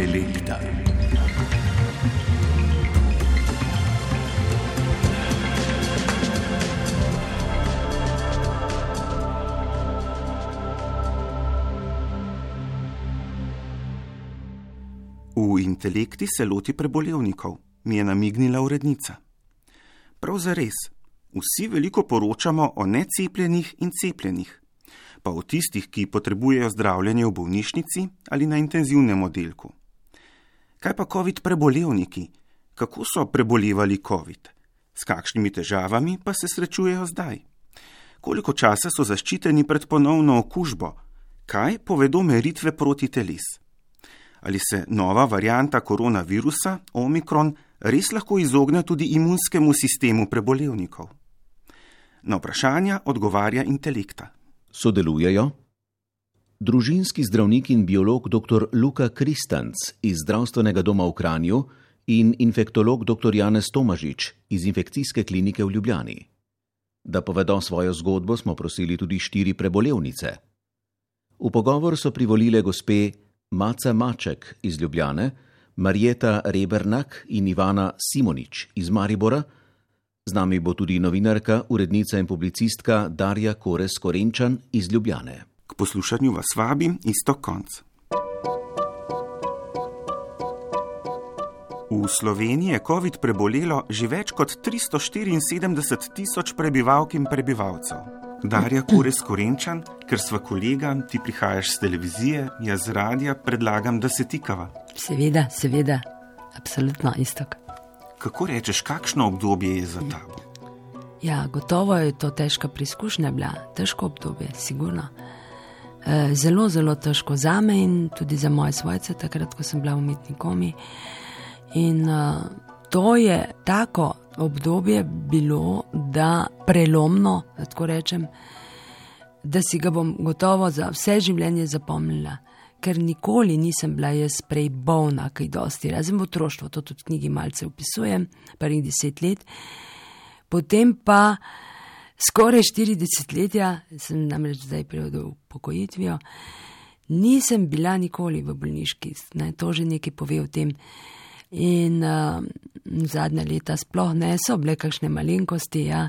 Intelekta. V intelekti se loti prebolevnikov, mi je namignila urednica. Prav zares, vsi veliko poročamo o necepljenih in cepljenih, pa o tistih, ki potrebujejo zdravljenje v bolnišnici ali na intenzivnem oddelku. Kaj pa COVID prebolevniki? Kako so prebolevali COVID? S kakšnimi težavami pa se srečujejo zdaj? Koliko časa so zaščiteni pred ponovno okužbo? Kaj povedo meritve proti teles? ali se nova varijanta koronavirusa, omikron, res lahko izogne tudi imunskemu sistemu prebolevnikov? Na vprašanja odgovarja intelekta. Sodelujejo družinski zdravnik in biolog dr. Luka Kristanc iz zdravstvenega doma v Kranju in infektolog dr. Janez Tomažič iz infekcijske klinike v Ljubljani. Da povedo svojo zgodbo, smo prosili tudi štiri prebolevnice. V pogovor so privolile gospe Maca Maček iz Ljubljane, Marjeta Rebernak in Ivana Simonič iz Maribora. Z nami bo tudi novinarka, urednica in publicistka Darja Kores Korenčan iz Ljubljane. K poslušanju vas vabim isto konc. V Sloveniji je COVID prebolelo že več kot 374 tisoč prebivalk in prebivalcev. Darja Kures Korenčan, ker sva kolega, ti prihajaš z televizije, jaz z radia, predlagam, da se tikava. Seveda, seveda, absolutno isto. Kako rečeš, kakšno obdobje je za tabo? Ja, gotovo je to težka preizkušnja bila, težko obdobje, sigurno. E, zelo, zelo težko za me in tudi za moje svojce, takrat, ko sem bila umetnikom. In uh, to je tako obdobje bilo, da prelomno, da tako rečem, da si ga bom gotovo za vse življenje zapomnila, ker nikoli nisem bila jaz prej bolna, kaj dosti, razen v otroštvu, to tudi v knjigi malce opisujem, prvih deset let. Potem pa skoraj štiri desetletja, sem namreč zdaj prevedel pokojitvijo, nisem bila nikoli v bolniški, naj to že nekaj pove o tem. In uh, zadnja leta sploh ne so bile kakšne malenkosti, ja.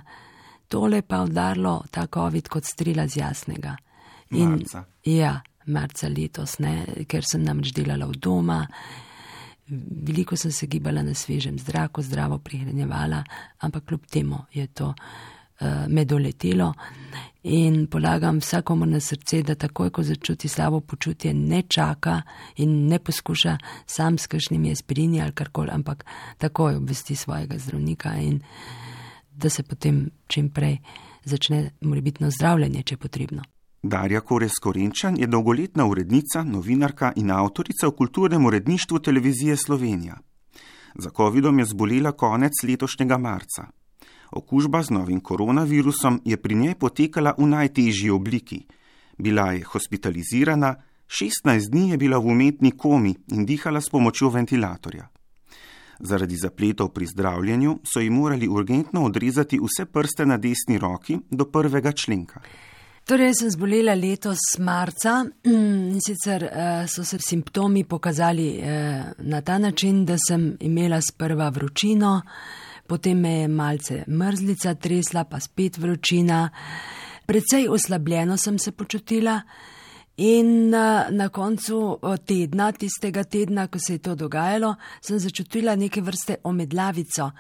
tole pa udarilo ta COVID kot strela z jasnega. In, marca. Ja, marca letos, ne, ker sem namreč delala v doma, veliko sem se gibala na svežem zraku, zdravo prihranjevala, ampak kljub temu je to me doletelo. In polagam vsakomu na srce, da takoj, ko začuti slabo počutje, ne čaka in ne poskuša sam s kakšnimi aspirini ali karkoli, ampak takoj obvesti svojega zdravnika in da se potem čim prej začne morebitno zdravljenje, če je potrebno. Darja Kores Korenčan je dolgoletna urednica, novinarka in avtorica v kulturnem uredništvu televizije Slovenija. Za COVID-om je zbolela konec letošnjega marca. Okužba z novim koronavirusom je pri njej potekala v najtežji obliki. Bila je hospitalizirana, 16 dni je bila v umetni komi in dihala s pomočjo ventilatorja. Zaradi zapletov pri zdravljenju so ji morali urgentno odrezati vse prste na desni roki do prvega členka. Torej, sem zbolela letos marca in sicer uh, so se simptomi pokazali uh, na ta način, da sem imela sprva vročino, potem me je malce mrzlica tresla, pa spet vročina. Predvsej oslabljeno sem se počutila in na, na koncu tedna, tistega tedna, ko se je to dogajalo, sem začutila neke vrste omedlavico.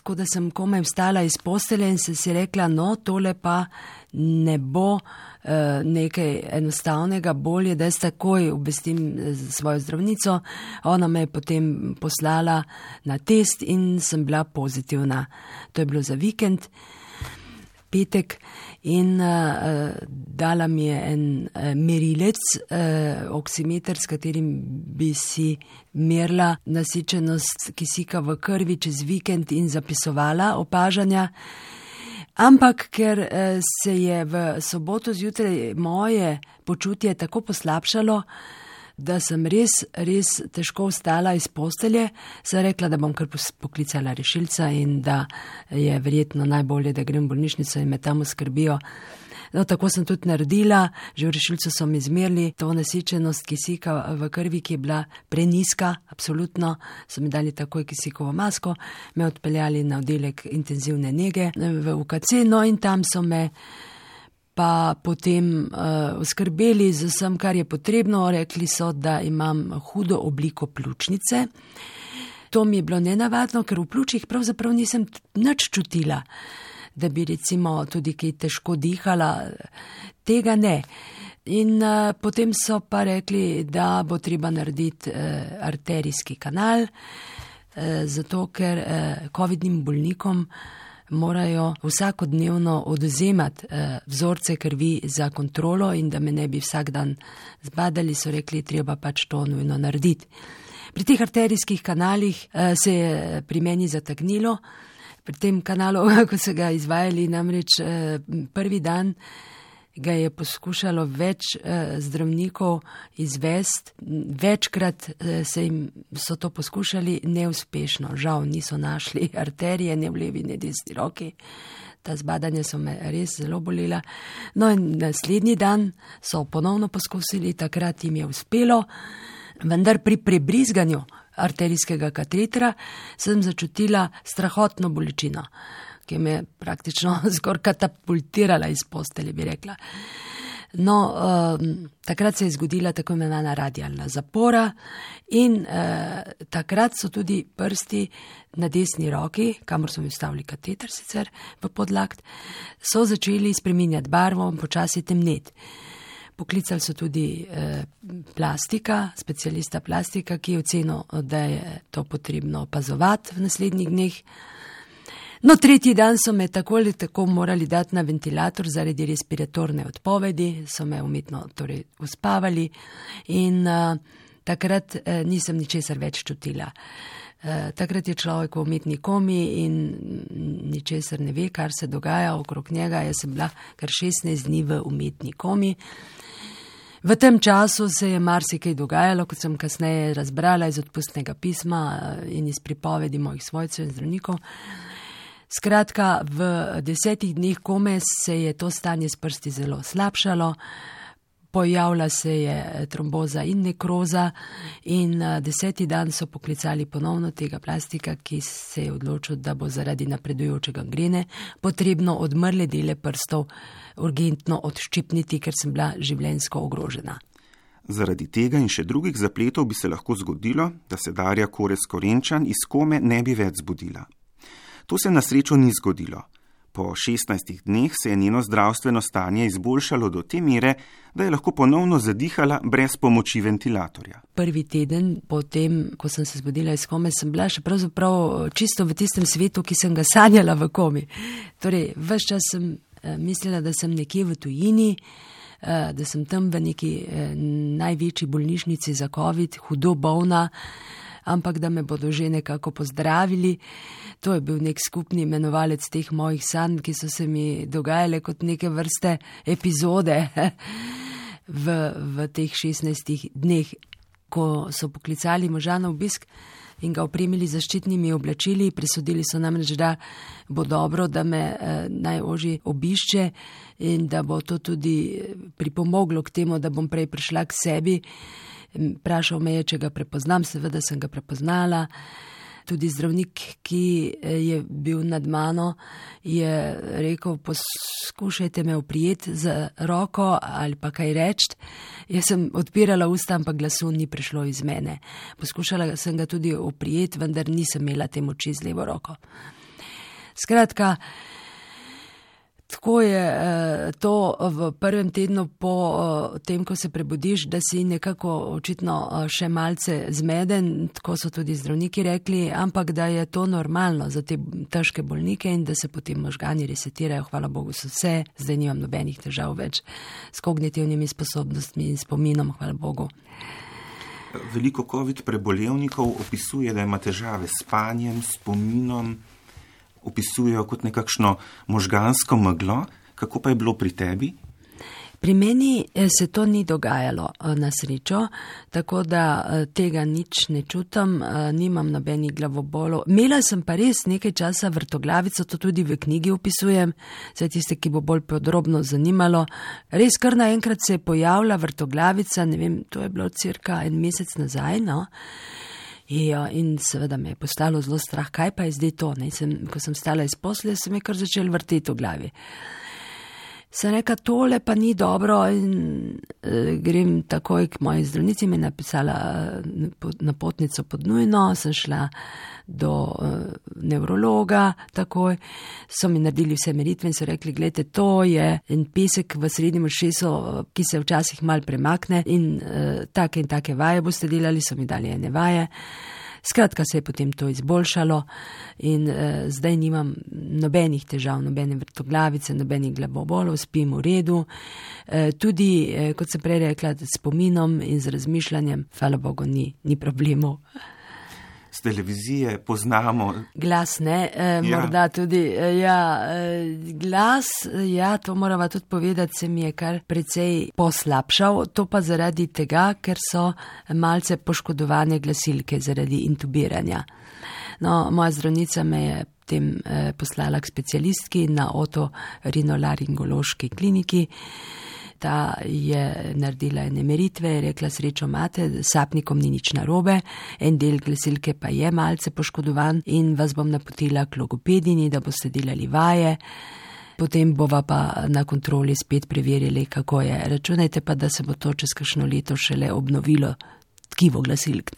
Tako da sem komaj vstala iz postelje in sem si rekla, no, tole pa ne bo uh, nekaj enostavnega, bolje, da jaz takoj obvestim eh, svojo zdravnico. Ona me je potem poslala na test in sem bila pozitivna. To je bilo za vikend, petek in uh, dala mi je en uh, merilec, uh, oksimeter, s katerim bi si merila nasičenost kisika v krvi čez vikend in zapisovala opažanja. Ampak ker eh, se je v soboto zjutraj moje počutje tako poslabšalo, da sem res, res težko vstala iz postelje, sem rekla, da bom kar poklicala rešilca in da je verjetno najbolje, da grem v bolnišnico in me tam skrbijo. No, tako sem tudi naredila, že v rešilcu so mi izmerili to nasičenost kisika v krvi, ki je bila preniska, absolutno, so mi dali takoj kisikovo masko, me odpeljali na oddelek intenzivne nege v UKC, no in tam so me pa potem uh, oskrbeli z vsem, kar je potrebno, rekli so, da imam hudo obliko pljučnice. To mi je bilo nenavadno, ker v pljučih pravzaprav nisem nič čutila da bi recimo tudi kaj težko dihala, tega ne. In uh, potem so pa rekli, da bo treba narediti uh, arterijski kanal, uh, zato ker uh, COVID-nim bolnikom morajo vsakodnevno odzemati uh, vzorce krvi za kontrolo in da me ne bi vsak dan zbadali, so rekli, treba pač to nujno narediti. Pri teh arterijskih kanalih uh, se je pri meni zataknilo, pri tem kanalu, ko so ga izvajali, namreč eh, prvi dan ga je poskušalo več eh, zdravnikov izvesti, večkrat eh, se jim so to poskušali neuspešno, žal niso našli arterije, ne v levi, ne desni roki. Ta zbadanja so me res zelo bolela. No in naslednji dan so ponovno poskusili, takrat jim je uspelo, vendar pri prebrizganju arterijskega katetra, sem začutila strahotno bolečino, ki me praktično skoraj katapultirala iz postelje, bi rekla. No, um, takrat se je zgodila tako imenovana radijalna zapora in uh, takrat so tudi prsti na desni roki, kamor so mi vstavili kateter sicer v podlakt, so začeli spreminjati barvo in počasi temneti. Poklicali so tudi eh, plastika, specialista plastika, ki je ocenil, da je to potrebno opazovati v naslednjih dneh. No, tretji dan so me tako ali tako morali dati na ventilator zaradi respiratorne odpovedi, so me umetno torej, uspavali in uh, takrat uh, nisem ničesar več čutila. Uh, takrat je človek v umetni komi in ničesar ne ve, kar se dogaja okrog njega. Jaz sem bila kar 16 dni v umetni komi. V tem času se je marsikaj dogajalo, kot sem kasneje razbrala iz odpustnega pisma eh, in iz pripovedi mojih svojcev in zdravnikov. Skratka, v desetih dneh kome se je to stanje s prsti zelo slabšalo, pojavila se je eh, tromboza in nekroza in eh, deseti dan so poklicali ponovno tega plastika, ki se je odločil, da bo zaradi napredujočega grene potrebno odmrle dele prstov urgentno odščipniti, ker sem bila življensko ogrožena. Zaradi tega in še drugih zapletov bi se lahko zgodilo, da se Darja Kores Korenčan iz kome ne bi več zbudila. To se na srečo ni zgodilo. Po 16 dneh se je njeno zdravstveno stanje izboljšalo do te mere, da je lahko ponovno zadihala brez pomoči ventilatorja. Prvi teden po tem, ko sem se zbudila iz kome, sem bila še pravzaprav čisto v tistem svetu, ki sem ga sanjala v komi. Torej, vse čas sem Eh, mislila, da sem nekje v tujini, eh, da sem tam v neki eh, največji bolnišnici za COVID, hudo bolna, ampak da me bodo že nekako pozdravili. To je bil nek skupni imenovalec teh mojih sanj, ki so se mi dogajale kot neke vrste epizode v, v teh 16 dneh, ko so poklicali moža na obisk in ga opremili zaščitnimi oblačili. Presodili so namreč, da bo dobro, da me eh, najoži obišče in da bo to tudi eh, pripomoglo k temu, da bom prej prišla k sebi. Prašal me je, če ga prepoznam, seveda sem ga prepoznala tudi zdravnik, ki eh, je bil nad mano, je rekel: Poskušajte me oprijeti z roko ali pa kaj reči. Jaz sem odpirala usta, ampak glasu ni prišlo iz mene. Poskušala sem ga tudi oprijeti, vendar nisem imela te moči z levo roko. Skratka, Tako je eh, to v prvem tednu po eh, tem, ko se prebudiš, da si nekako očitno eh, še malce zmeden, tako so tudi zdravniki rekli, ampak da je to normalno za te težke bolnike in da se potem možgani resetirajo. Hvala Bogu, so vse, zdaj nimam nobenih težav več s kognitivnimi sposobnostmi in spominom, hvala Bogu. Veliko COVID prebolevnikov opisuje, da ima težave s spanjem, spominom opisujejo kot nekakšno možgansko meglo. Kako pa je bilo pri tebi? Pri meni eh, se to ni dogajalo eh, na srečo, tako da eh, tega nič ne čutim, nimam nobenih glavobolov. Imela sem pa res nekaj časa vrtoglavico, to tudi v knjigi opisujem, za tiste, ki bo bolj podrobno zanimalo. Res kar naenkrat se je pojavila vrtoglavica, ne vem, to je bilo cirka en mesec nazaj, no. Ja, in seveda me je postalo zelo strah, kaj pa je zdaj to. Sem, ko sem stala iz posle, sem je kar začel vrteti v glavi se reka, tole pa ni dobro in e, grem takoj k moji zdravnici, mi je napisala eh, napotnico pod nujno, sem šla do e, nevrologa takoj, so mi naredili vse meritve in so rekli, gledajte, to je en pesek v srednjem šesu, ki se včasih mal premakne in e, take in take vaje boste delali, so mi dali ene vaje. Skratka, se je potem to izboljšalo in eh, zdaj nimam nobenih težav, nobene vrtoglavice, nobenih glavobolov, spim v redu. Eh, tudi, eh, kot sem prej rekla, s pominom in z razmišljanjem, hvala Bogu, ni, ni problemov z televizije poznamo. Glas ne, e, ja. morda tudi. E, ja, e, glas, ja, to moramo tudi povedati, se mi je kar precej poslabšal. To pa zaradi tega, ker so malce poškodovane glasilke zaradi intubiranja. No, moja zdravnica me je potem eh, poslala k specialistki na otorinolaringološki kliniki ta je naredila ene meritve, rekla srečo imate, sapnikom ni nič narobe, en del glasilke pa je malce poškodovan in vas bom napotila k logopedini, da boste delali vaje. Potem bova pa na kontroli spet preverili, kako je. Računajte pa, da se bo to čez kakšno leto šele obnovilo, tkivo glasilk.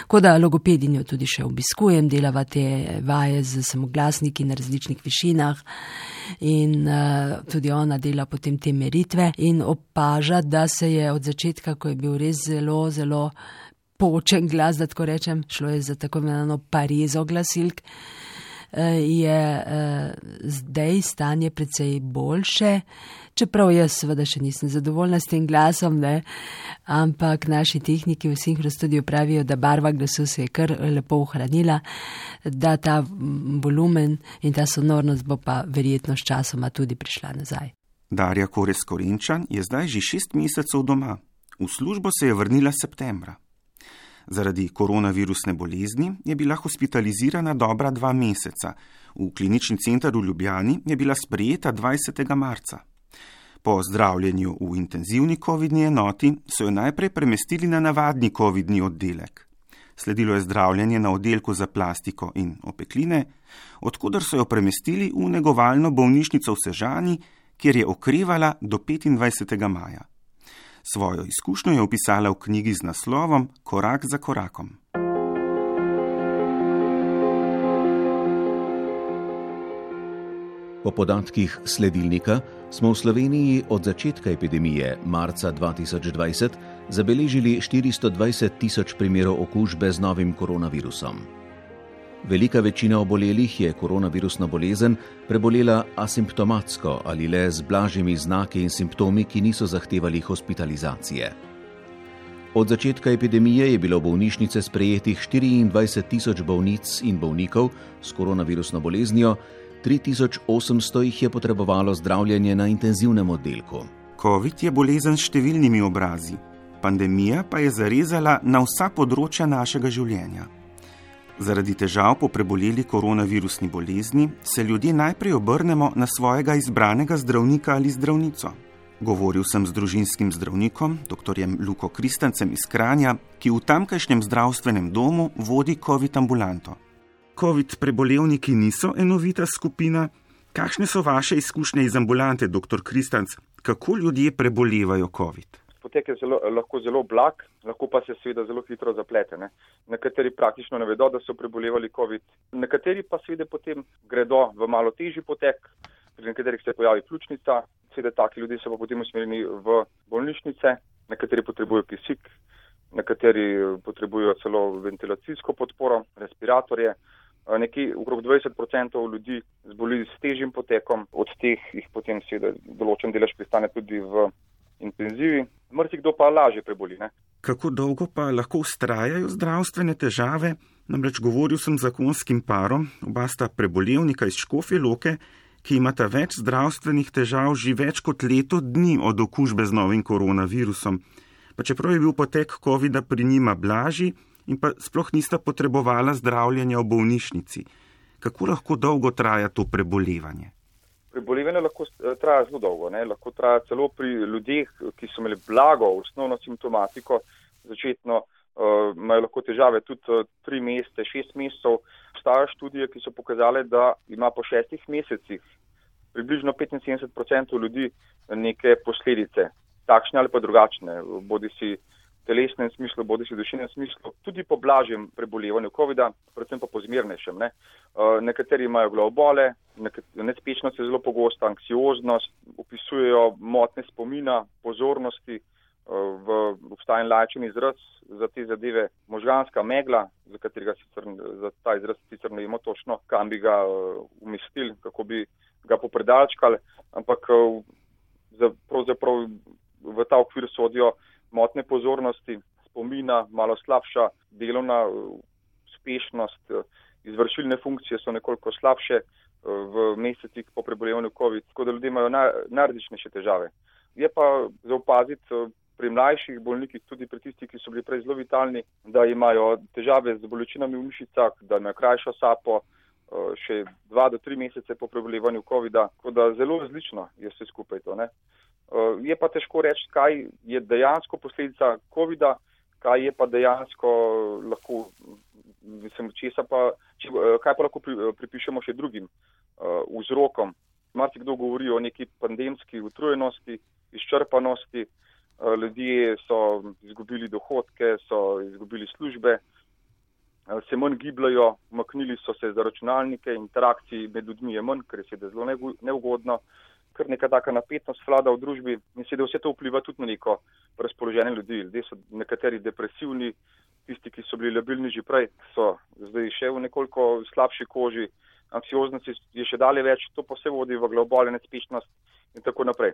Tako da logopedinjo tudi še obiskujem, delava te vaje z samoglasniki na različnih višinah in uh, tudi ona dela potem te meritve in opaža, da se je od začetka, ko je bil res zelo, zelo počen glas, da tako rečem, šlo je za tako imenovano parizo glasilk. Eh, je uh, zdaj stanje precej boljše, čeprav jaz seveda še nisem zadovoljna s tem glasom, ne? ampak naši tehniki v Sinhro studiu pravijo, da barva glasu se je kar lepo ohranila, da ta volumen in ta sonornost bo pa verjetno s časoma tudi prišla nazaj. Darja Kores Korinčan je zdaj že šest mesecev doma. V službo se je vrnila septembra. Zaradi koronavirusne bolezni je bila hospitalizirana dobra dva meseca. V klinični center v Ljubljani je bila sprejeta 20. marca. Po zdravljenju v intenzivni COVID-ni enoti so jo najprej premestili na navadni COVID-ni oddelek. Sledilo je zdravljenje na oddelku za plastiko in opekline, odkudar so jo premestili v negovalno bolnišnico v Sežani, kjer je okrevala do 25. maja. Svojo izkušnjo je opisala v knjigi z naslovom Korak za korakom. Po podatkih sledilnika smo v Sloveniji od začetka epidemije marca 2020 zabeležili 420 tisoč primerov okužbe z novim koronavirusom. Velika večina obolelih je koronavirusna bolezen prebolela asimptomatsko ali le z blažjimi znaki in simptomi, ki niso zahtevali hospitalizacije. Od začetka epidemije je bilo v bolnišnice sprejetih 24 tisoč bolnic in bolnikov s koronavirusno boleznijo, 3800 jih je potrebovalo zdravljenje na intenzivnem oddelku. COVID je bolezen s številnimi obrazi, pandemija pa je zarezala na vsa področja našega življenja. Zaradi težav po preboleli koronavirusni bolezni se ljudje najprej obrnemo na svojega izbranega zdravnika ali zdravnico. Govoril sem z družinskim zdravnikom, dr. Luko Kristancem iz Kranja, ki v tamkajšnjem zdravstvenem domu vodi COVID ambulanto. COVID prebolevniki niso enovita skupina. Kakšne so vaše izkušnje iz ambulante, dr. Kristanc, kako ljudje prebolevajo COVID? Potek je zelo, lahko zelo blag, lahko pa se seveda zelo hitro zaplete. Ne. Nekateri praktično ne vedo, da so prebolevali COVID, nekateri pa seveda potem gredo v malo težji potek, pri nekaterih se pojavi pljučnica, seveda taki ljudje so pa potem usmerjeni v bolnišnice, nekateri potrebujo kisik, nekateri potrebujo celo ventilacijsko podporo, respiratorje. Nekje okrog 20% ljudi zboli s težjim potekom, od teh jih potem seveda določen delež pristane tudi v intenzivi, mrsikdo pa lažje preboli. Ne? Kako dolgo pa lahko ustrajajo zdravstvene težave? Namreč govoril sem z zakonskim parom, oba sta prebolevnika iz Škofje Loke, ki imata več zdravstvenih težav že več kot leto dni od okužbe z novim koronavirusom, pa čeprav je bil potek COVID-a pri njima blažji in pa sploh nista potrebovala zdravljenja v bolnišnici. Kako lahko dolgo traja to prebolevanje? Prebolevanje lahko eh, traja zelo dolgo, ne? lahko traja celo pri ljudeh, ki so imeli blago osnovno simptomatiko, začetno uh, imajo lahko težave tudi uh, tri mesece, šest mesecev. Obstajajo študije, ki so pokazale, da ima po šestih mesecih približno 75% ljudi neke posledice, takšne ali pa drugačne, bodi si telesnem smislu, bodi si duševnem smislu, tudi po blažjem prebolevanju COVID-a, predvsem pa po zmernejšem. Ne. Uh, nekateri imajo glavobole, nespečnost je zelo pogosta, anksioznost, opisujejo motne spomina, pozornosti, v obstajen lačen izraz za te zadeve, možganska megla, za katerega sicer za ta izraz sicer ne vemo točno, kam bi ga uh, umestili, kako bi ga popredalčkali, ampak za, pravzaprav v ta okvir sodijo motne pozornosti, spomina, malo slabša delovna uh, uspešnost, izvršilne funkcije so nekoliko slabše v mesecih po prebolevanju COVID, tako da ljudje imajo najrazličnejše težave. Je pa za opaziti pri mlajših bolnikih, tudi pri tistih, ki so bili prej zelo vitalni, da imajo težave z bolečinami v mišicah, da imajo krajšo sapo, še dva do tri mesece po prebolevanju COVID-a, tako da zelo različno je vse skupaj to. Ne? Eh, je pa težko reči, kaj je dejansko posledica COVID-a, kaj je pa dejansko lahko, mislim, česa pa, če, eh, kaj pa lahko pri, pripišemo še drugim uh, vzrokom. Marci kdo govori o neki pandemski utrujenosti, izčrpanosti, uh, Eh, ljudje so izgubili dohodke, so izgubili službe, eh, se manj gibljajo, umaknili so se za računalnike, interakcij med ljudmi je manj, ker je seveda zelo neugodno, ker neka taka napetnost vlada v družbi in seveda vse to vpliva tudi na neko razpoloženje ljudi. Ljudje so nekateri depresivni, tisti, ki so bili labilni že prej, so zdaj še v nekoliko slabši koži, anksioznosti je še dalje več, to pa se vodi v globale nespešnost in tako naprej.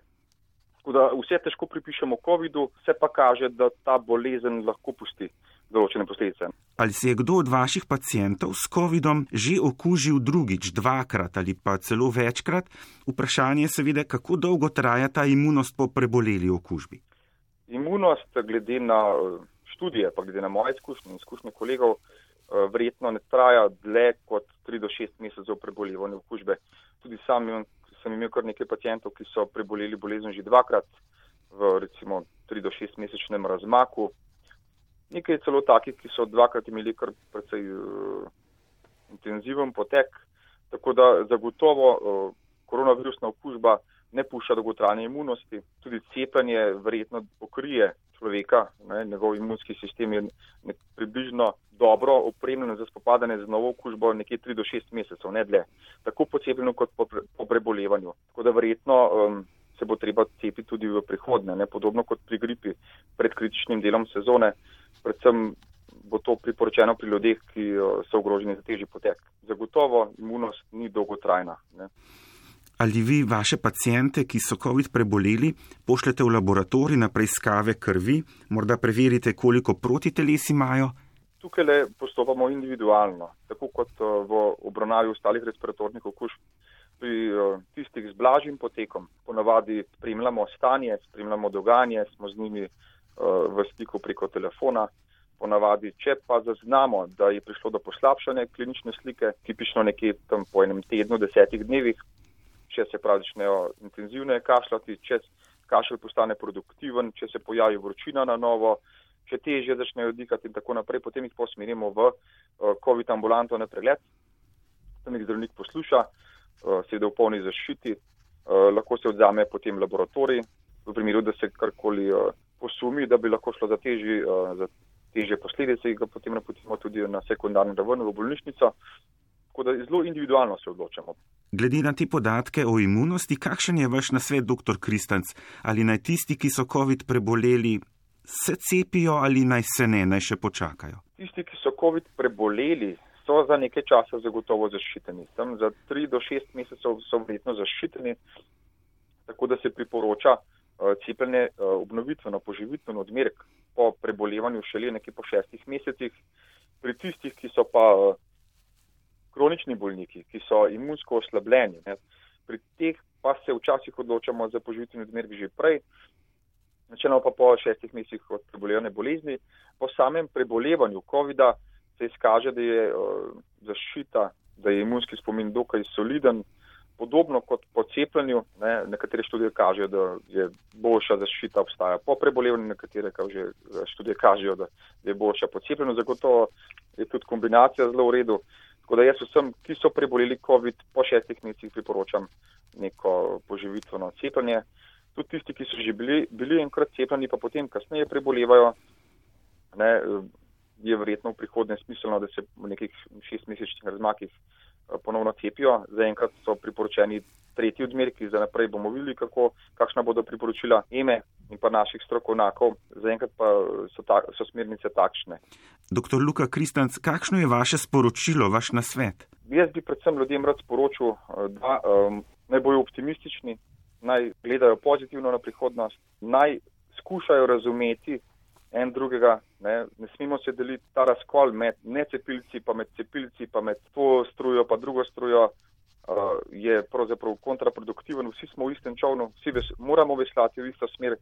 Tako da vse težko pripišemo COVID-u, se pa kaže, da ta bolezen lahko pusti določene posledice. Ali se je kdo od vaših pacijentov s COVID-om že okužil drugič, dvakrat ali pa celo večkrat? Vprašanje je seveda, kako dolgo traja ta imunost po preboleli okužbi. Imunost, glede na eh, študije, pa glede na moje izkušnje in izkušnje kolegov, eh, verjetno ne traja dlje kot 3 do 6 mesecev prebolevanja okužbe. Tudi sam imam sem imel kar nekaj pacijentov, ki so preboleli bolezen že dvakrat v recimo 3 do 6 mesečnem razmaku. Nekaj celo takih, ki so dvakrat imeli kar precej uh, intenziven potek, tako da zagotovo uh, koronavirusna okužba ne pušča dolgotrajne imunosti. Tudi cepljenje verjetno pokrije človeka, ne, njegov imunski sistem je približno dobro opremljen za spopadanje z novo okužbo nekje 3 do 6 mesecev, ne dlje, tako po cepljenju kot po, pre, po prebolevanju. Tako da verjetno um, se bo treba cepiti tudi v prihodnje, ne. Podobno kot pri gripi pred kritičnim delom sezone, predvsem bo to priporočeno pri ljudeh, ki uh, so ogroženi za težji potek. Zagotovo imunost ni dolgotrajna. Ne. Ali vi vaše pacijente, ki so COVID preboleli, pošljete v laboratorij na preiskave krvi, morda preverite, koliko protiteles imajo? Tukaj le postopamo individualno, tako kot eh, v obravnavi ostalih respiratornih okužb. Pri eh, tistih z blažjim potekom ponavadi spremljamo stanje, spremljamo dogajanje, smo z njimi eh, v stiku preko telefona. Ponavadi, če pa zaznamo, da je prišlo do poslabšanja klinične slike, tipično nekje tam po enem tednu, desetih dnevih, če se pravi začnejo intenzivno kašljati, če kašelj postane produktiven, če se pojavi vročina na novo, če težje začnejo dihati in tako naprej, potem jih posmerimo v uh, COVID ambulanto na pregled, tam jih zdravnik posluša, uh, seveda v polni zaščiti, lahko se odzame potem laboratorij, v primeru, da se karkoli posumi, da bi lahko šlo za težje, uh, za težje posledice, jih ga potem napotimo tudi na sekundarno raven v bolnišnico. Tako da zelo individualno se odločamo. Glede na te podatke o imunosti, kakšen je vaš nasvet, dr. Kristanc? Ali naj tisti, ki so COVID preboleli, se cepijo ali naj se ne, naj še počakajo? Tisti, ki so COVID preboleli, so za nekaj časa zagotovo zaščiteni. Tam za 3 do 6 mesecev so verjetno zaščiteni, tako da se priporoča uh, cepljenje uh, obnovitveno, poživitveno odmerek po prebolevanju šele nekje po 6 mesecih. Pri tistih, ki so pa uh, kronični bolniki, ki so imunsko oslabljeni, ne, pri teh pa se včasih odločamo za poživitveni odmerek že prej, načeloma pa po šestih mesecih od prebolevane bolezni. Po samem prebolevanju COVID-a se izkaže, da je zaščita, da je imunski spomin dokaj soliden, podobno kot po cepljenju. Ne, nekatere študije kažejo, da je boljša zaščita obstaja po prebolevanju, nekatere kaže, študije kažejo, da je boljša po cepljenju. Zagotovo je tudi kombinacija zelo v redu. Tako da jaz vsem, ki so preboleli COVID, po šestih mesecih priporočam neko poživitveno cepljenje. Tudi tisti, ki so že bili, bili enkrat cepljeni, pa potem kasneje prebolevajo, ne, je verjetno v prihodnje smiselno, da se v nekih šestmesečnih razmakih eh, ponovno cepijo. Zaenkrat so priporočeni tretji odmerki, za naprej bomo videli, kako, kakšna bodo priporočila EME in pa naših strokovnjakov. Zaenkrat pa so, ta, so smernice takšne. Doktor Luka Kristanc, kakšno je vaše sporočilo, vaš nasvet? Jaz bi predvsem ljudem rad sporočil, eh, da um, naj bojo optimistični, naj gledajo pozitivno na prihodnost, naj skušajo razumeti en drugega. Ne, ne smemo se deliti ta razkol med necepilci, pa med cepilci, pa med to strujo, pa drugo strujo. Uh, je pravzaprav kontraproduktiven, vsi smo v istem čovnu, vsi ves, moramo veslati v isto smer,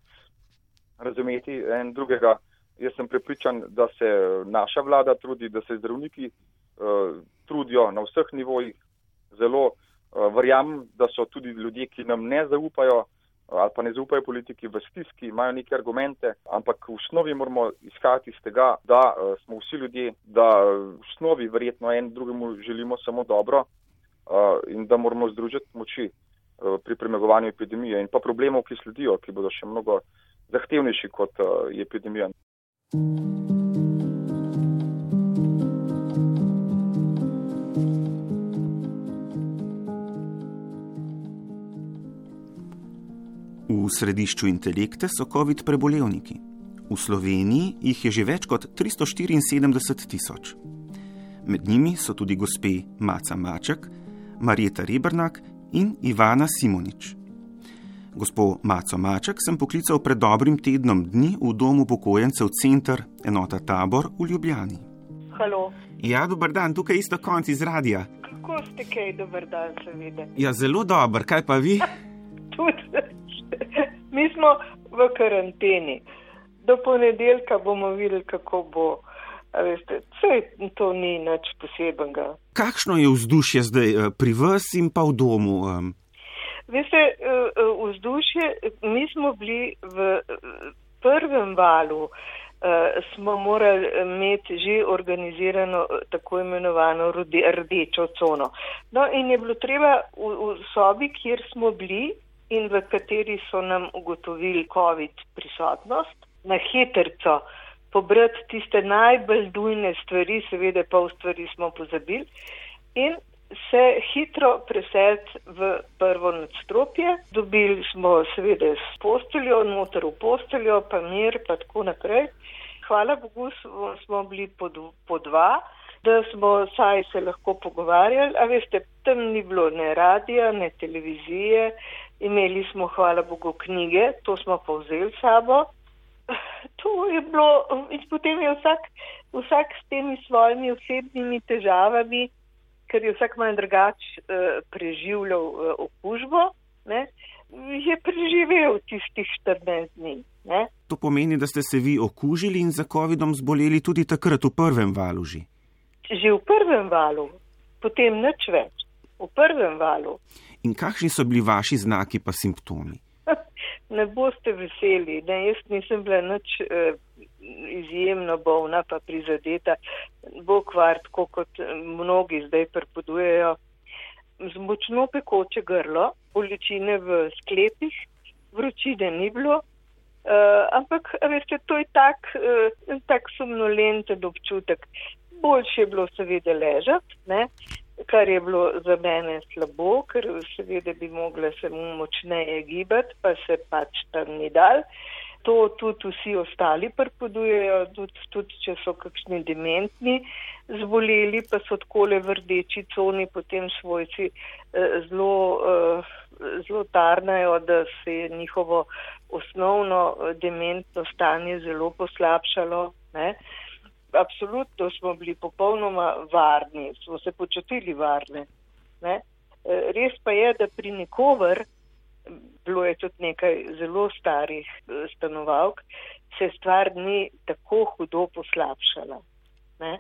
razumeti en drugega. Jaz sem prepričan, da se naša vlada trudi, da se zdravniki uh, trudijo na vseh nivojih. Zelo uh, verjamem, da so tudi ljudje, ki nam ne zaupajo, ali pa ne zaupajo politiki v stiski, imajo neke argumente, ampak v osnovi moramo izhajati iz tega, da uh, smo vsi ljudje, da v osnovi verjetno en drugemu želimo samo dobro uh, in da moramo združiti moči pri premagovanju epidemije in pa problemov, ki sledijo, ki bodo še mnogo zahtevnejši kot je epidemija. V središču intelekte so COVID prebolevniki. V Sloveniji jih je že več kot 374 tisoč. Med njimi so tudi gospe Maca Maček, Marjeta Rebrnak in Ivana Simonič. Gospo Maco Maček sem poklical pred dobrim tednom dni v domu pokojencev Center enota Tabor v Ljubljani. Halo. Ja, dober dan, tukaj isto konc iz radia. Kako ste kaj, dober dan, seveda? Ja, zelo dober, kaj pa vi? Tudi. Mi smo v karanteni. Do ponedeljka bomo videli, kako bo. Veste, vse to ni nič posebenega. Kakšno je vzdušje zdaj eh, pri vas in pa v domu? Veste, eh, eh, vzdušje, mi smo bili v prvem valu, smo morali imeti že organizirano tako imenovano rdečo cono. No in je bilo treba v, v sobi, kjer smo bili, in v kateri so nam ugotovili COVID prisotnost, na hitrco pobrati tiste najbolj dujne stvari, seveda pol stvari smo pozabili in se hitro preseliti v prvo nadstropje. Dobili smo seveda s posteljo, noter v posteljo, pa mir, pa tako naprej. Hvala Bogu smo bili po, po dva, da smo saj se lahko pogovarjali, a veste, tam ni bilo ne radija, ne televizije, Imeli smo, hvala Bogu, knjige, to smo pa vzeli sabo. To je bilo, in potem je vsak, vsak s temi svojimi osebnimi težavami, ker je vsak malo drugač uh, preživljal uh, okužbo, ne, je preživel tistih 14 dni. Ne. To pomeni, da ste se vi okužili in za COVID-om zboleli tudi takrat v prvem valu že? V prvem valu, potem nič več, v prvem valu. In kakšni so bili vaši znaki pa simptomi? Ne boste veseli, da jaz nisem bila nič eh, izjemno bolna pa prizadeta. Bo kvar, tako kot mnogi zdaj prepodujejo, z močno pekoče grlo, bolečine v sklepih, vročine ni bilo. Uh, ampak, veste, to je tak, uh, tak somnolenten občutek. Boljše je bilo seveda ležati, kar je bilo za mene slabo, ker seveda bi mogla se mu močneje gibati, pa se pač tam ni dal. To tudi vsi ostali prepodujejo, tudi, tudi če so kakšni dementni zboleli, pa so takole v rdeči coni, potem svojci eh, zelo, eh, zelo tarnajo, da se je njihovo osnovno eh, dementno stanje zelo poslabšalo. Ne? Absolutno smo bili popolnoma varni, smo se počutili varne. Ne? Eh, res pa je, da pri nikover, bilo je tudi nekaj zelo starih eh, stanovalk, se stvar ni tako hudo poslabšala. Ne?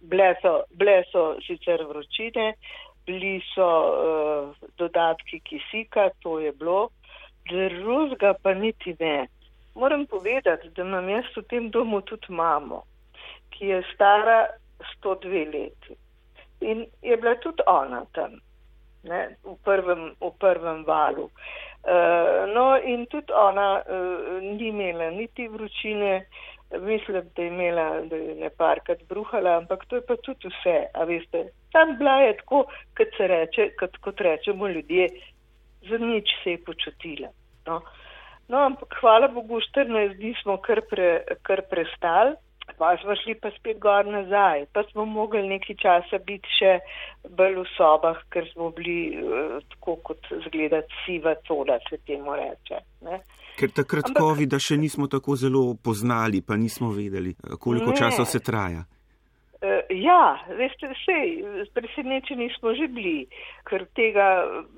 Bile so, bile so sicer vročine, bili so uh, dodatki kisika, to je bilo, drugega pa niti ne. Moram povedati, da imam jaz v tem domu tudi mamo, ki je stara 102 leti. In je bila tudi ona tam, ne, v, prvem, v prvem valu. Uh, no, in tudi ona uh, ni imela niti vročine, mislim, da je imela, da je ne parkrat bruhala, ampak to je pa tudi vse, a veste. Tam bila je tako, kot se reče, kot, kot rečemo ljudje, za nič se je počutila. No. No, ampak hvala Bogu, 14 dni smo kar, pre, kar prestali, pa smo šli pa spet gor nazaj, pa smo mogli nekaj časa biti še bolj v sobah, ker smo bili uh, tako kot zgledati siva coda, se temu reče. Ne. Ker takrat COVID-a še nismo tako zelo poznali, pa nismo vedeli, eh, koliko ne. časa se traja. Uh, ja, veste, vse, presenečeni smo že bili, ker tega,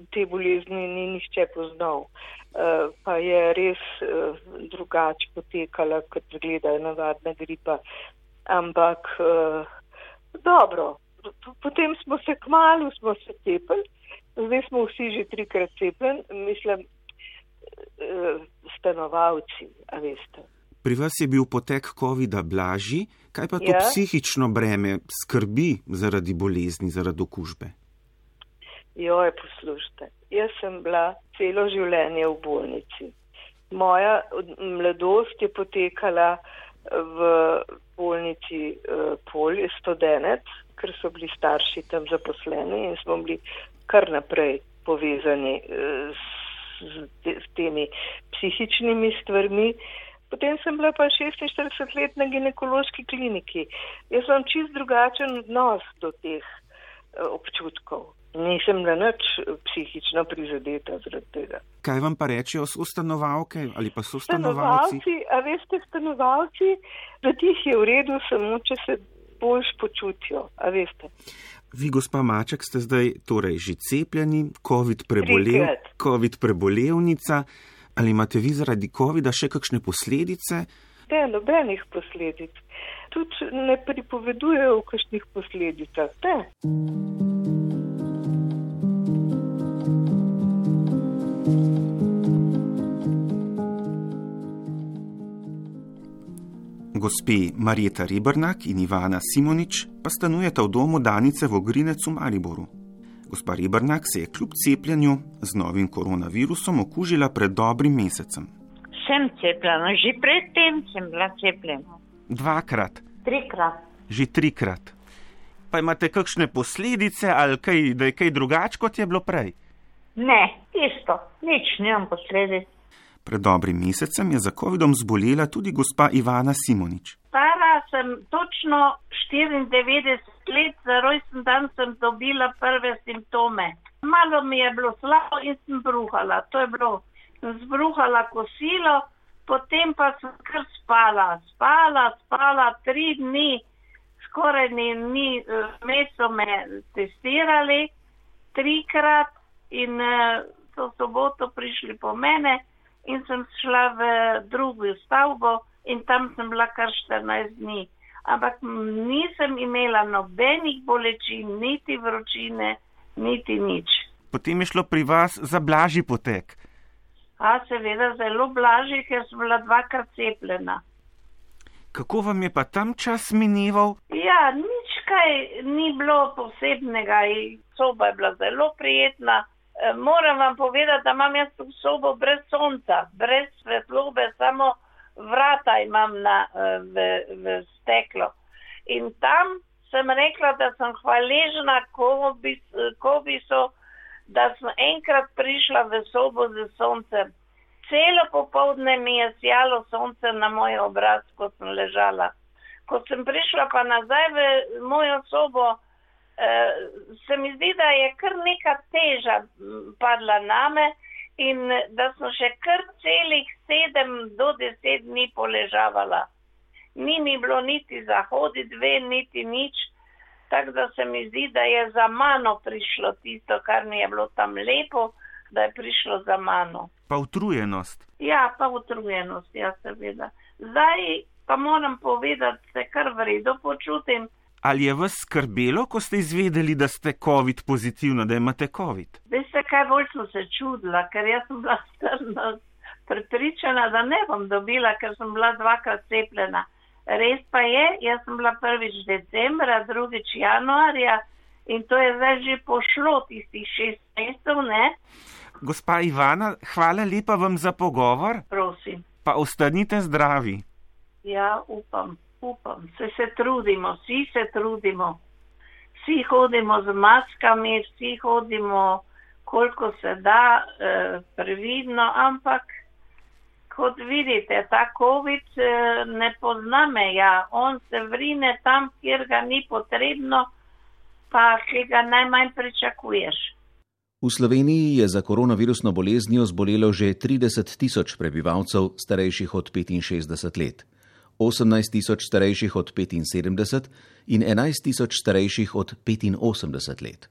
te bolezni ni nišče poznal. Uh, pa je res uh, drugače potekala, kot gleda navadna gripa. Ampak uh, dobro, potem smo se kmalo, smo se cepili, zdaj smo vsi že trikrat cepljeni, mislim, uh, stanovalci, a veste. Pri vas je bil potek COVID-a blažji, kaj pa to ja? psihično breme skrbi zaradi bolezni, zaradi okužbe? Jo, poslušajte. Jaz sem bila celo življenje v bolnici. Moja mladost je potekala v bolnici uh, Polje Stodenet, ker so bili starši tam zaposleni in smo bili kar naprej povezani uh, s, s temi psihičnimi stvarmi. Uh, Potem sem bila pa 46 let na ginekološki kliniki. Jaz imam čist drugačen odnos do teh uh, občutkov. Nisem na nič psihično prizadeta zaradi tega. Kaj vam pa rečejo ustanovalke ali pa so stanovalci? Stanovalci, a veste, stanovalci, da tih je v redu, samo če se boljš počutijo, a veste. Vi, gospa Maček, ste zdaj torej že cepljeni, COVID, prebolev, COVID prebolevnica. Ali imate vi zaradi COVID-a še kakšne posledice? Ne, nobenih posledic. Tudi ne pripovedujejo o kakšnih posledicah. Ne. Gospe Marjeta Ribrnak in Ivana Simonič pa stanujeta v domu Danice v Ogrinec v Mariboru. Gospa Ribrnak se je kljub cepljenju z novim koronavirusom okužila pred dobrim mesecem. Sem cepljena, že predtem sem bila cepljena. Dvakrat. Trikrat. Že trikrat. Pa imate kakšne posledice ali kaj, da je kaj drugače, kot je bilo prej? Ne, isto, nič nimam posledic. Pred dobrim mesecem je za COVID-om zbolela tudi gospa Ivana Simonič. Stara sem točno 94 let, za rojsten dan sem dobila prve simptome. Malo mi je bilo slabo in sem bruhala. To je bilo, sem zbruhala kosilo, potem pa sem kar spala. Spala, spala tri dni, skoraj ni, ni eh, meso me testirali, trikrat in uh, so soboto prišli po mene in sem šla v drugo stavbo in tam sem bila kar 14 dni. Ampak nisem imela nobenih bolečin, niti vročine, niti nič. Potem je šlo pri vas za blažji potek. A seveda zelo blažji, ker sem bila dvakrat cepljena. Kako vam je pa tam čas minival? Ja, nič kaj ni bilo posebnega, soba je bila zelo prijetna. Eh, moram vam povedati, da imam jaz sobo brez sonca, brez svetlobe, samo vrata imam na, eh, v, v steklo. In tam sem rekla, da sem hvaležna Kovisu, da sem enkrat prišla v sobo z soncem. Celo popovdne mi je sjalo sonce na moj obraz, ko sem ležala. Ko sem prišla pa nazaj v mojo sobo, uh, se mi zdi, da je kar neka teža padla name in da sem še kar celih sedem do deset dni poležavala. Ni mi bilo niti za hoditi ven, niti nič. Tako da se mi zdi, da je za mano prišlo tisto, kar mi je bilo tam lepo, da je prišlo za mano. Pa utrujenost. Ja, pa utrujenost, ja, seveda. Zdaj pa moram povedati, da se kar v redu počutim. Ali je vas skrbelo, ko ste izvedeli, da ste COVID pozitivna, da imate COVID? Veste, kaj bolj sem se čudila, ker jaz sem bila strna, prepričana, da ne bom dobila, ker sem bila dvakrat cepljena. Res pa je, jaz sem bila prvič decembra, drugič januarja in to je zdaj že pošlo tistih šest mesecev, ne? Gospa Ivana, hvala lepa vam za pogovor. Prosim. Pa ostanite zdravi. Ja, upam, upam. Se se trudimo, vsi se trudimo. Vsi hodimo z maskami, vsi hodimo, koliko se da, eh, previdno, ampak kot vidite, ta COVID eh, ne pozna meja. On se vrine tam, kjer ga ni potrebno, pa ki ga najmanj pričakuješ. V Sloveniji je za koronavirusno boleznijo zbolelo že 30 tisoč prebivalcev starejših od 65 let, 18 tisoč starejših od 75 in 11 tisoč starejših od 85 let.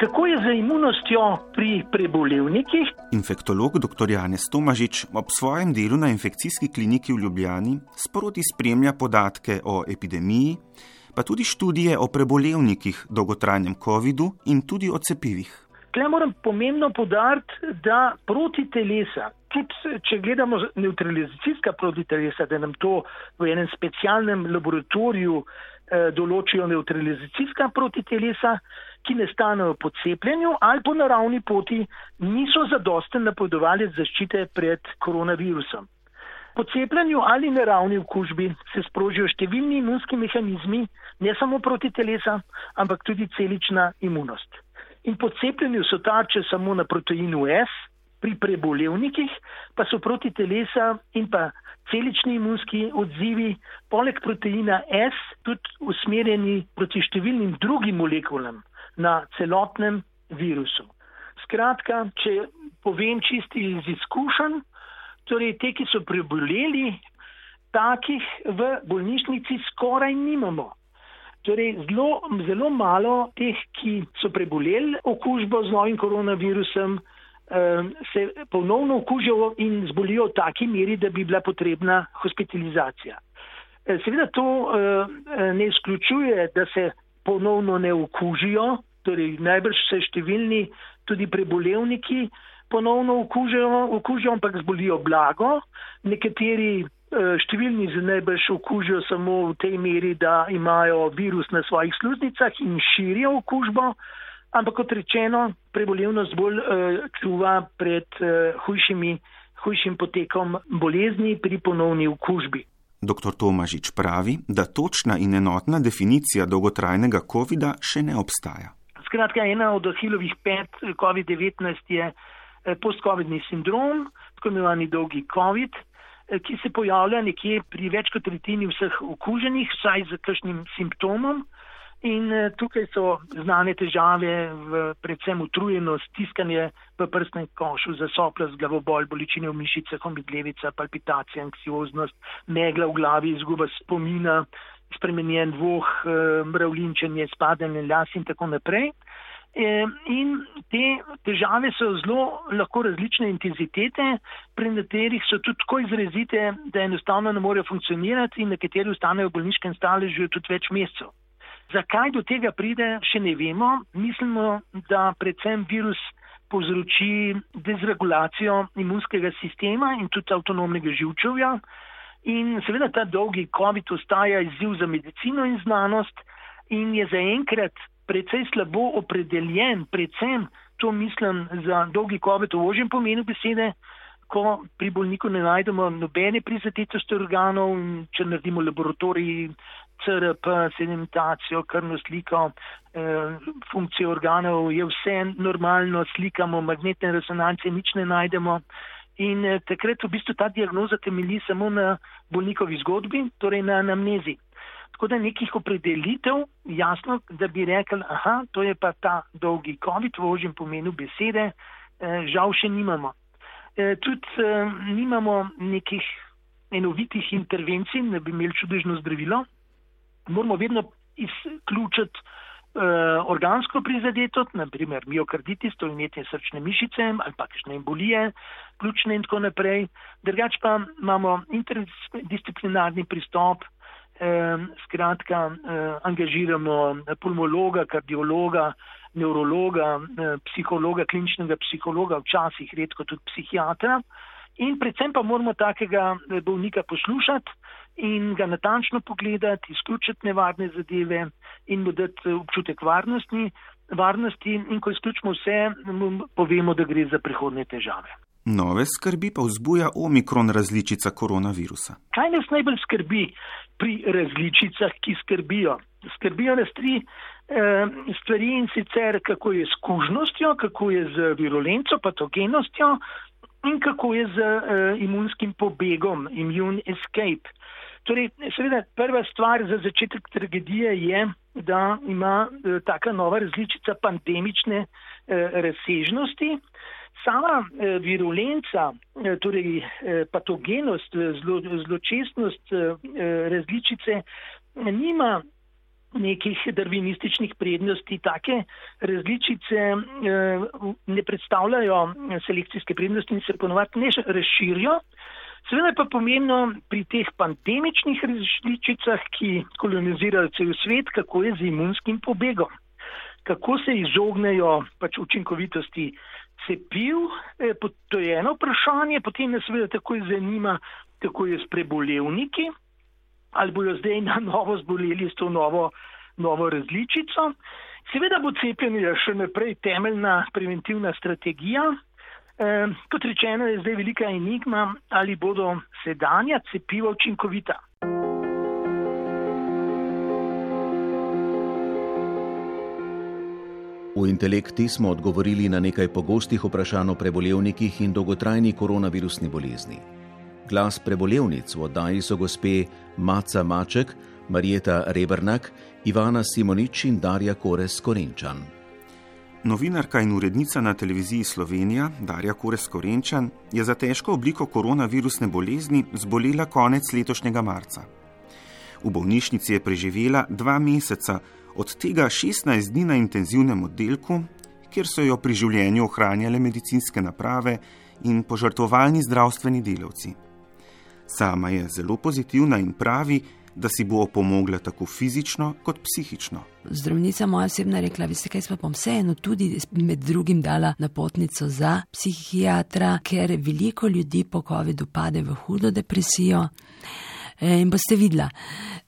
Kako je z imunostjo pri prebolevnikih? Infektolog dr. Janez Tomažič ob svojem delu na infekcijski kliniki v Ljubljani sproti spremlja podatke o epidemiji, pa tudi študije o prebolevnikih, dolgotrajnem COVID-u in tudi o cepivih. Tukaj moram pomembno podariti, da proti telesa, tudi če gledamo neutralizacijska proti telesa, da nam to v enem specialnem laboratoriju eh, določijo neutralizacijska proti telesa, ki ne stanejo po cepljenju ali po naravni poti, niso zadosten napovedovali zaščite pred koronavirusom. Po cepljenju ali naravni okužbi se sprožijo številni imunski mehanizmi, ne samo proti telesa, ampak tudi celična imunost. In po cepljenju so tarče samo na proteinu S, pri prebolevnikih pa so proti telesa in pa celični imunski odzivi, poleg proteina S, tudi usmerjeni proti številnim drugim molekulam na celotnem virusu. Skratka, če povem čisti iz izkušenj, torej te, ki so preboleli, takih v bolnišnici skoraj nimamo. Torej, zelo, zelo malo teh, ki so preboleli okužbo z novim koronavirusom, se ponovno okužijo in zbolijo v taki meri, da bi bila potrebna hospitalizacija. Seveda to ne izključuje, da se ponovno ne okužijo, torej najbrž se številni tudi prebolevniki ponovno okužijo, okužijo ampak zbolijo blago. Nekateri številni se najbrž okužijo samo v tej meri, da imajo virus na svojih sluznicah in širijo okužbo, ampak kot rečeno, prebolevnost bolj čuva pred hujšimi, hujšim potekom bolezni pri ponovni okužbi. Dr. Tomažič pravi, da točna in enotna definicija dolgotrajnega COVID-a še ne obstaja. Skratka, ena od ahilovih pet COVID-19 je post-COVID-ni sindrom, tako imenovani dolgi COVID, ki se pojavlja nekje pri več kot tretjini vseh okuženih, vsaj z kakšnim simptomom. In tukaj so znane težave, v, predvsem utrujenost, stiskanje v prstnem košu, zasoplost, glavobol, bolečine v mišicah, omedlevica, palpitacija, anksioznost, megla v glavi, izguba spomina, spremenjen voh, mravlinčenje, spadanje las in tako naprej. In te težave so zelo lahko različne intenzitete, pri nekaterih so tudi tako izrazite, da enostavno ne morejo funkcionirati in nekateri ostanejo v bolniškem staležu tudi več mesecev. Zakaj do tega pride, še ne vemo. Mislimo, da predvsem virus povzroči dezregulacijo imunskega sistema in tudi avtonomnega živčevja. In seveda ta dolgi COVID ostaja izziv za medicino in znanost in je zaenkrat precej slabo opredeljen, predvsem to mislim za dolgi COVID v ožjem pomenu besede, ko pri bolniku ne najdemo nobene prizadetosti organov če naredimo laboratorij CRP, sedimentacijo, krvno sliko, eh, funkcijo organov, je vse normalno, slikamo magnetne resonance, nič ne najdemo. In eh, takrat v bistvu ta diagnoza temelji samo na bolnikovi zgodbi, torej na anamnezi. Tako da nekih opredelitev, jasno, da bi rekel, aha, to je pa ta dolgi COVID v ožjem pomenu besede, žal še nimamo. Tudi nimamo nekih enovitih intervencij, ne bi imeli čudežno zdravilo. Moramo vedno izključiti organsko prizadetost, naprimer miokarditis, to je imetje srčne mišice ali pa kakšne embolije, ključne in tako naprej. Drugač pa imamo interdisciplinarni pristop, eh, skratka, eh, angažiramo pulmologa, kardiologa, neurologa, eh, psihologa, kliničnega psihologa, včasih redko tudi psihiatra. In predvsem pa moramo takega bolnika poslušati in ga natančno pogledati, izključiti nevarne zadeve in mu dati občutek varnosti, varnosti in ko izključimo vse, povemo, da gre za prihodne težave. Nove skrbi pa vzbuja omikron različica koronavirusa. Kaj nas najbolj skrbi pri različicah, ki skrbijo? Skrbijo nas tri eh, stvari in sicer kako je s kužnostjo, kako je z virulenco, patogenostjo in kako je z eh, imunskim pobegom, immune escape. Torej, seveda, prva stvar za začetek tragedije je, da ima eh, taka nova različica pandemične eh, razsežnosti. Sama eh, virulenca, eh, torej eh, patogenost, zlo, zločestnost različice nima nekih darvinističnih prednosti. Take različice ne predstavljajo selekcijske prednosti in se ponovadi ne razširijo. Seveda pa pomembno pri teh pandemičnih različicah, ki kolonizirajo cel svet, kako je z imunskim pobegom, kako se izognejo pač učinkovitosti cepiv, eh, to je eno vprašanje, potem me seveda takoj zanima, kako je s prebolevniki, ali bojo zdaj na novo zboleli s to novo, novo različico. Seveda bo cepljenje še naprej temeljna preventivna strategija. E, kot rečeno, je zdaj velika enigma, ali bodo sedanja cepiva učinkovita. V intelekti smo odgovorili na nekaj pogostih vprašanj o prebolevnikih in dolgotrajni koronavirusni bolezni. Glas prebolevnic v oddaji so gospe Maca Maček, Marjeta Rebrnak, Ivana Simonič in Darja Kores Korenčan. Novinarka in urednica na televiziji Slovenija, Darja Kores Korenčan, je za težko obliko koronavirusne bolezni zbolela konec letošnjega marca. V bolnišnici je preživela dva meseca, od tega 16 dni na intenzivnem oddelku, kjer so jo pri življenju ohranjale medicinske naprave in požrtovalni zdravstveni delavci. Sama je zelo pozitivna in pravi, da si bo opomogla tako fizično kot psihično. Zdravnica moja osebna rekla, veste kaj, pa bom vseeno tudi med drugim dala napotnico za psihiatra, ker veliko ljudi po COVID-u pade v hudo depresijo. Eh, in boste videla.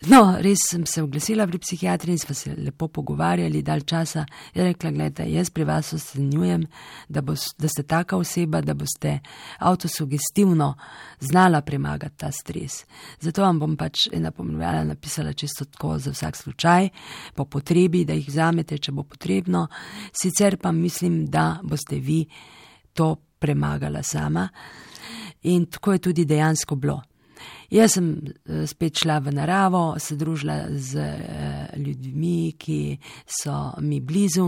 No, res sem se oglasila pri psihiatri in smo se lepo pogovarjali dal časa. Je rekla, gledajte, jaz pri vas ocenjujem, da, da ste taka oseba, da boste avtosugestivno znala premagati ta stres. Zato vam bom pač ena pomenjala napisala čisto tako za vsak slučaj, po potrebi, da jih vzamete, če bo potrebno. Sicer pa mislim, da boste vi to premagala sama. In tako je tudi dejansko bilo. Jaz sem eh, spet šla v naravo, se družila z eh, ljudmi, ki so mi blizu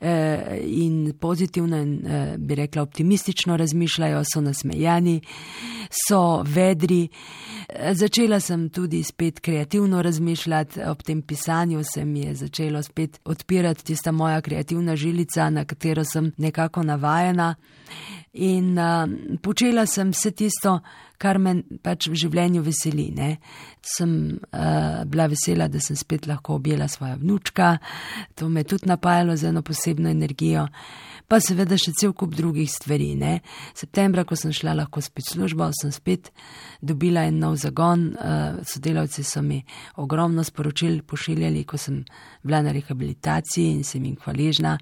eh, in pozitivno in bi rekla optimistično razmišljajo, so nasmejani, so vedri. Začela sem tudi spet kreativno razmišljati, ob tem pisanju se mi je začelo spet odpirati tista moja kreativna žilica, na katero sem nekako navajena. In počela sem vse tisto, kar me pač v življenju veseli. Ne. Sem uh, bila vesela, da sem spet lahko objela svojo vnučka, to me je tudi napajalo z eno posebno energijo, pa seveda še cel kup drugih stvari. Ne. Septembra, ko sem šla lahko spet v službo, sem spet dobila en nov zagon, uh, sodelavci so mi ogromno sporočil pošiljali, ko sem bila na rehabilitaciji in sem jim hvaležna.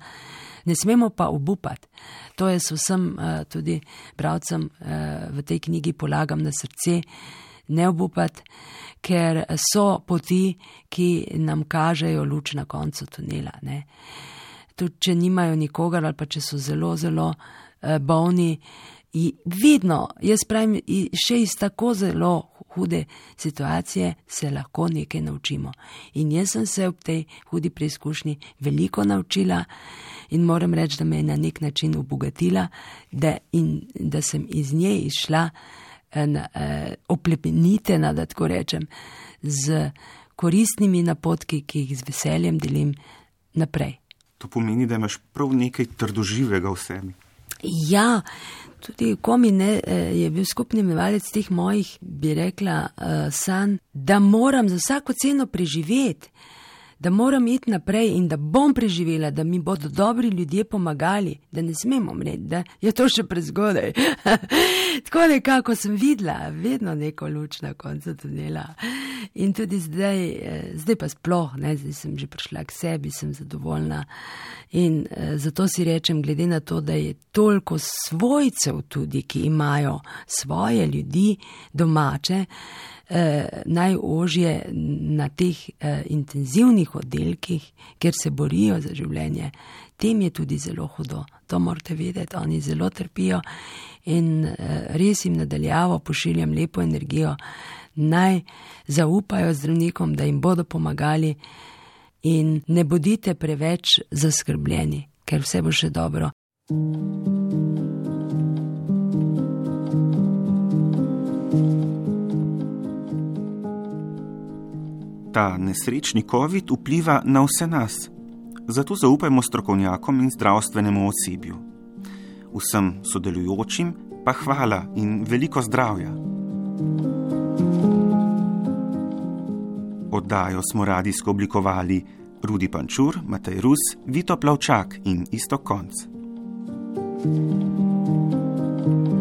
Ne smemo pa obupati. To je vsem uh, tudi bravcem uh, v tej knjigi polagam na srce, ne obupati, ker so poti, ki nam kažejo luč na koncu tunela. Ne. Tudi če nimajo nikogar ali pa če so zelo, zelo uh, bolni, vidno, jaz pravim, še iz tako zelo hude situacije se lahko nekaj naučimo. In jaz sem se ob tej hudi preizkušnji veliko naučila in moram reči, da me je na nek način obogatila, da, in, da sem iz nje išla eh, oplemenitena, da tako rečem, z koristnimi napotki, ki jih z veseljem delim naprej. To pomeni, da imaš prav nekaj trdoživega v sebi. Ja, tudi komi ne, eh, je bil skupni imevalec teh mojih, bi rekla, uh, sanj, da moram za vsako ceno preživeti da moram iti naprej in da bom preživela, da mi bodo dobri ljudje pomagali, da ne smemo umreti, da je to še prezgodaj. Tako nekako sem videla, vedno neko luč na koncu tunela. In tudi zdaj, eh, zdaj pa sploh, ne, zdaj sem že prišla k sebi, sem zadovoljna. In eh, zato si rečem, glede na to, da je toliko svojcev tudi, ki imajo svoje ljudi domače, eh, najožje na teh eh, intenzivnih oddelkih, kjer se borijo za življenje, tem je tudi zelo hudo. To morate vedeti, oni zelo trpijo in eh, res jim nadaljavo pošiljam lepo energijo, naj zaupajo zdravnikom, da jim bodo pomagali in ne bodite preveč zaskrbljeni, ker vse bo še dobro. Ta nesrečni COVID vpliva na vse nas. Zato zaupajmo strokovnjakom in zdravstvenemu osebju. Vsem sodelujočim pa hvala in veliko zdravja. Oddajo smo radijsko oblikovali Rudi Pančur, Matej Rus, Vito Plavčak in Isto Konc. thank you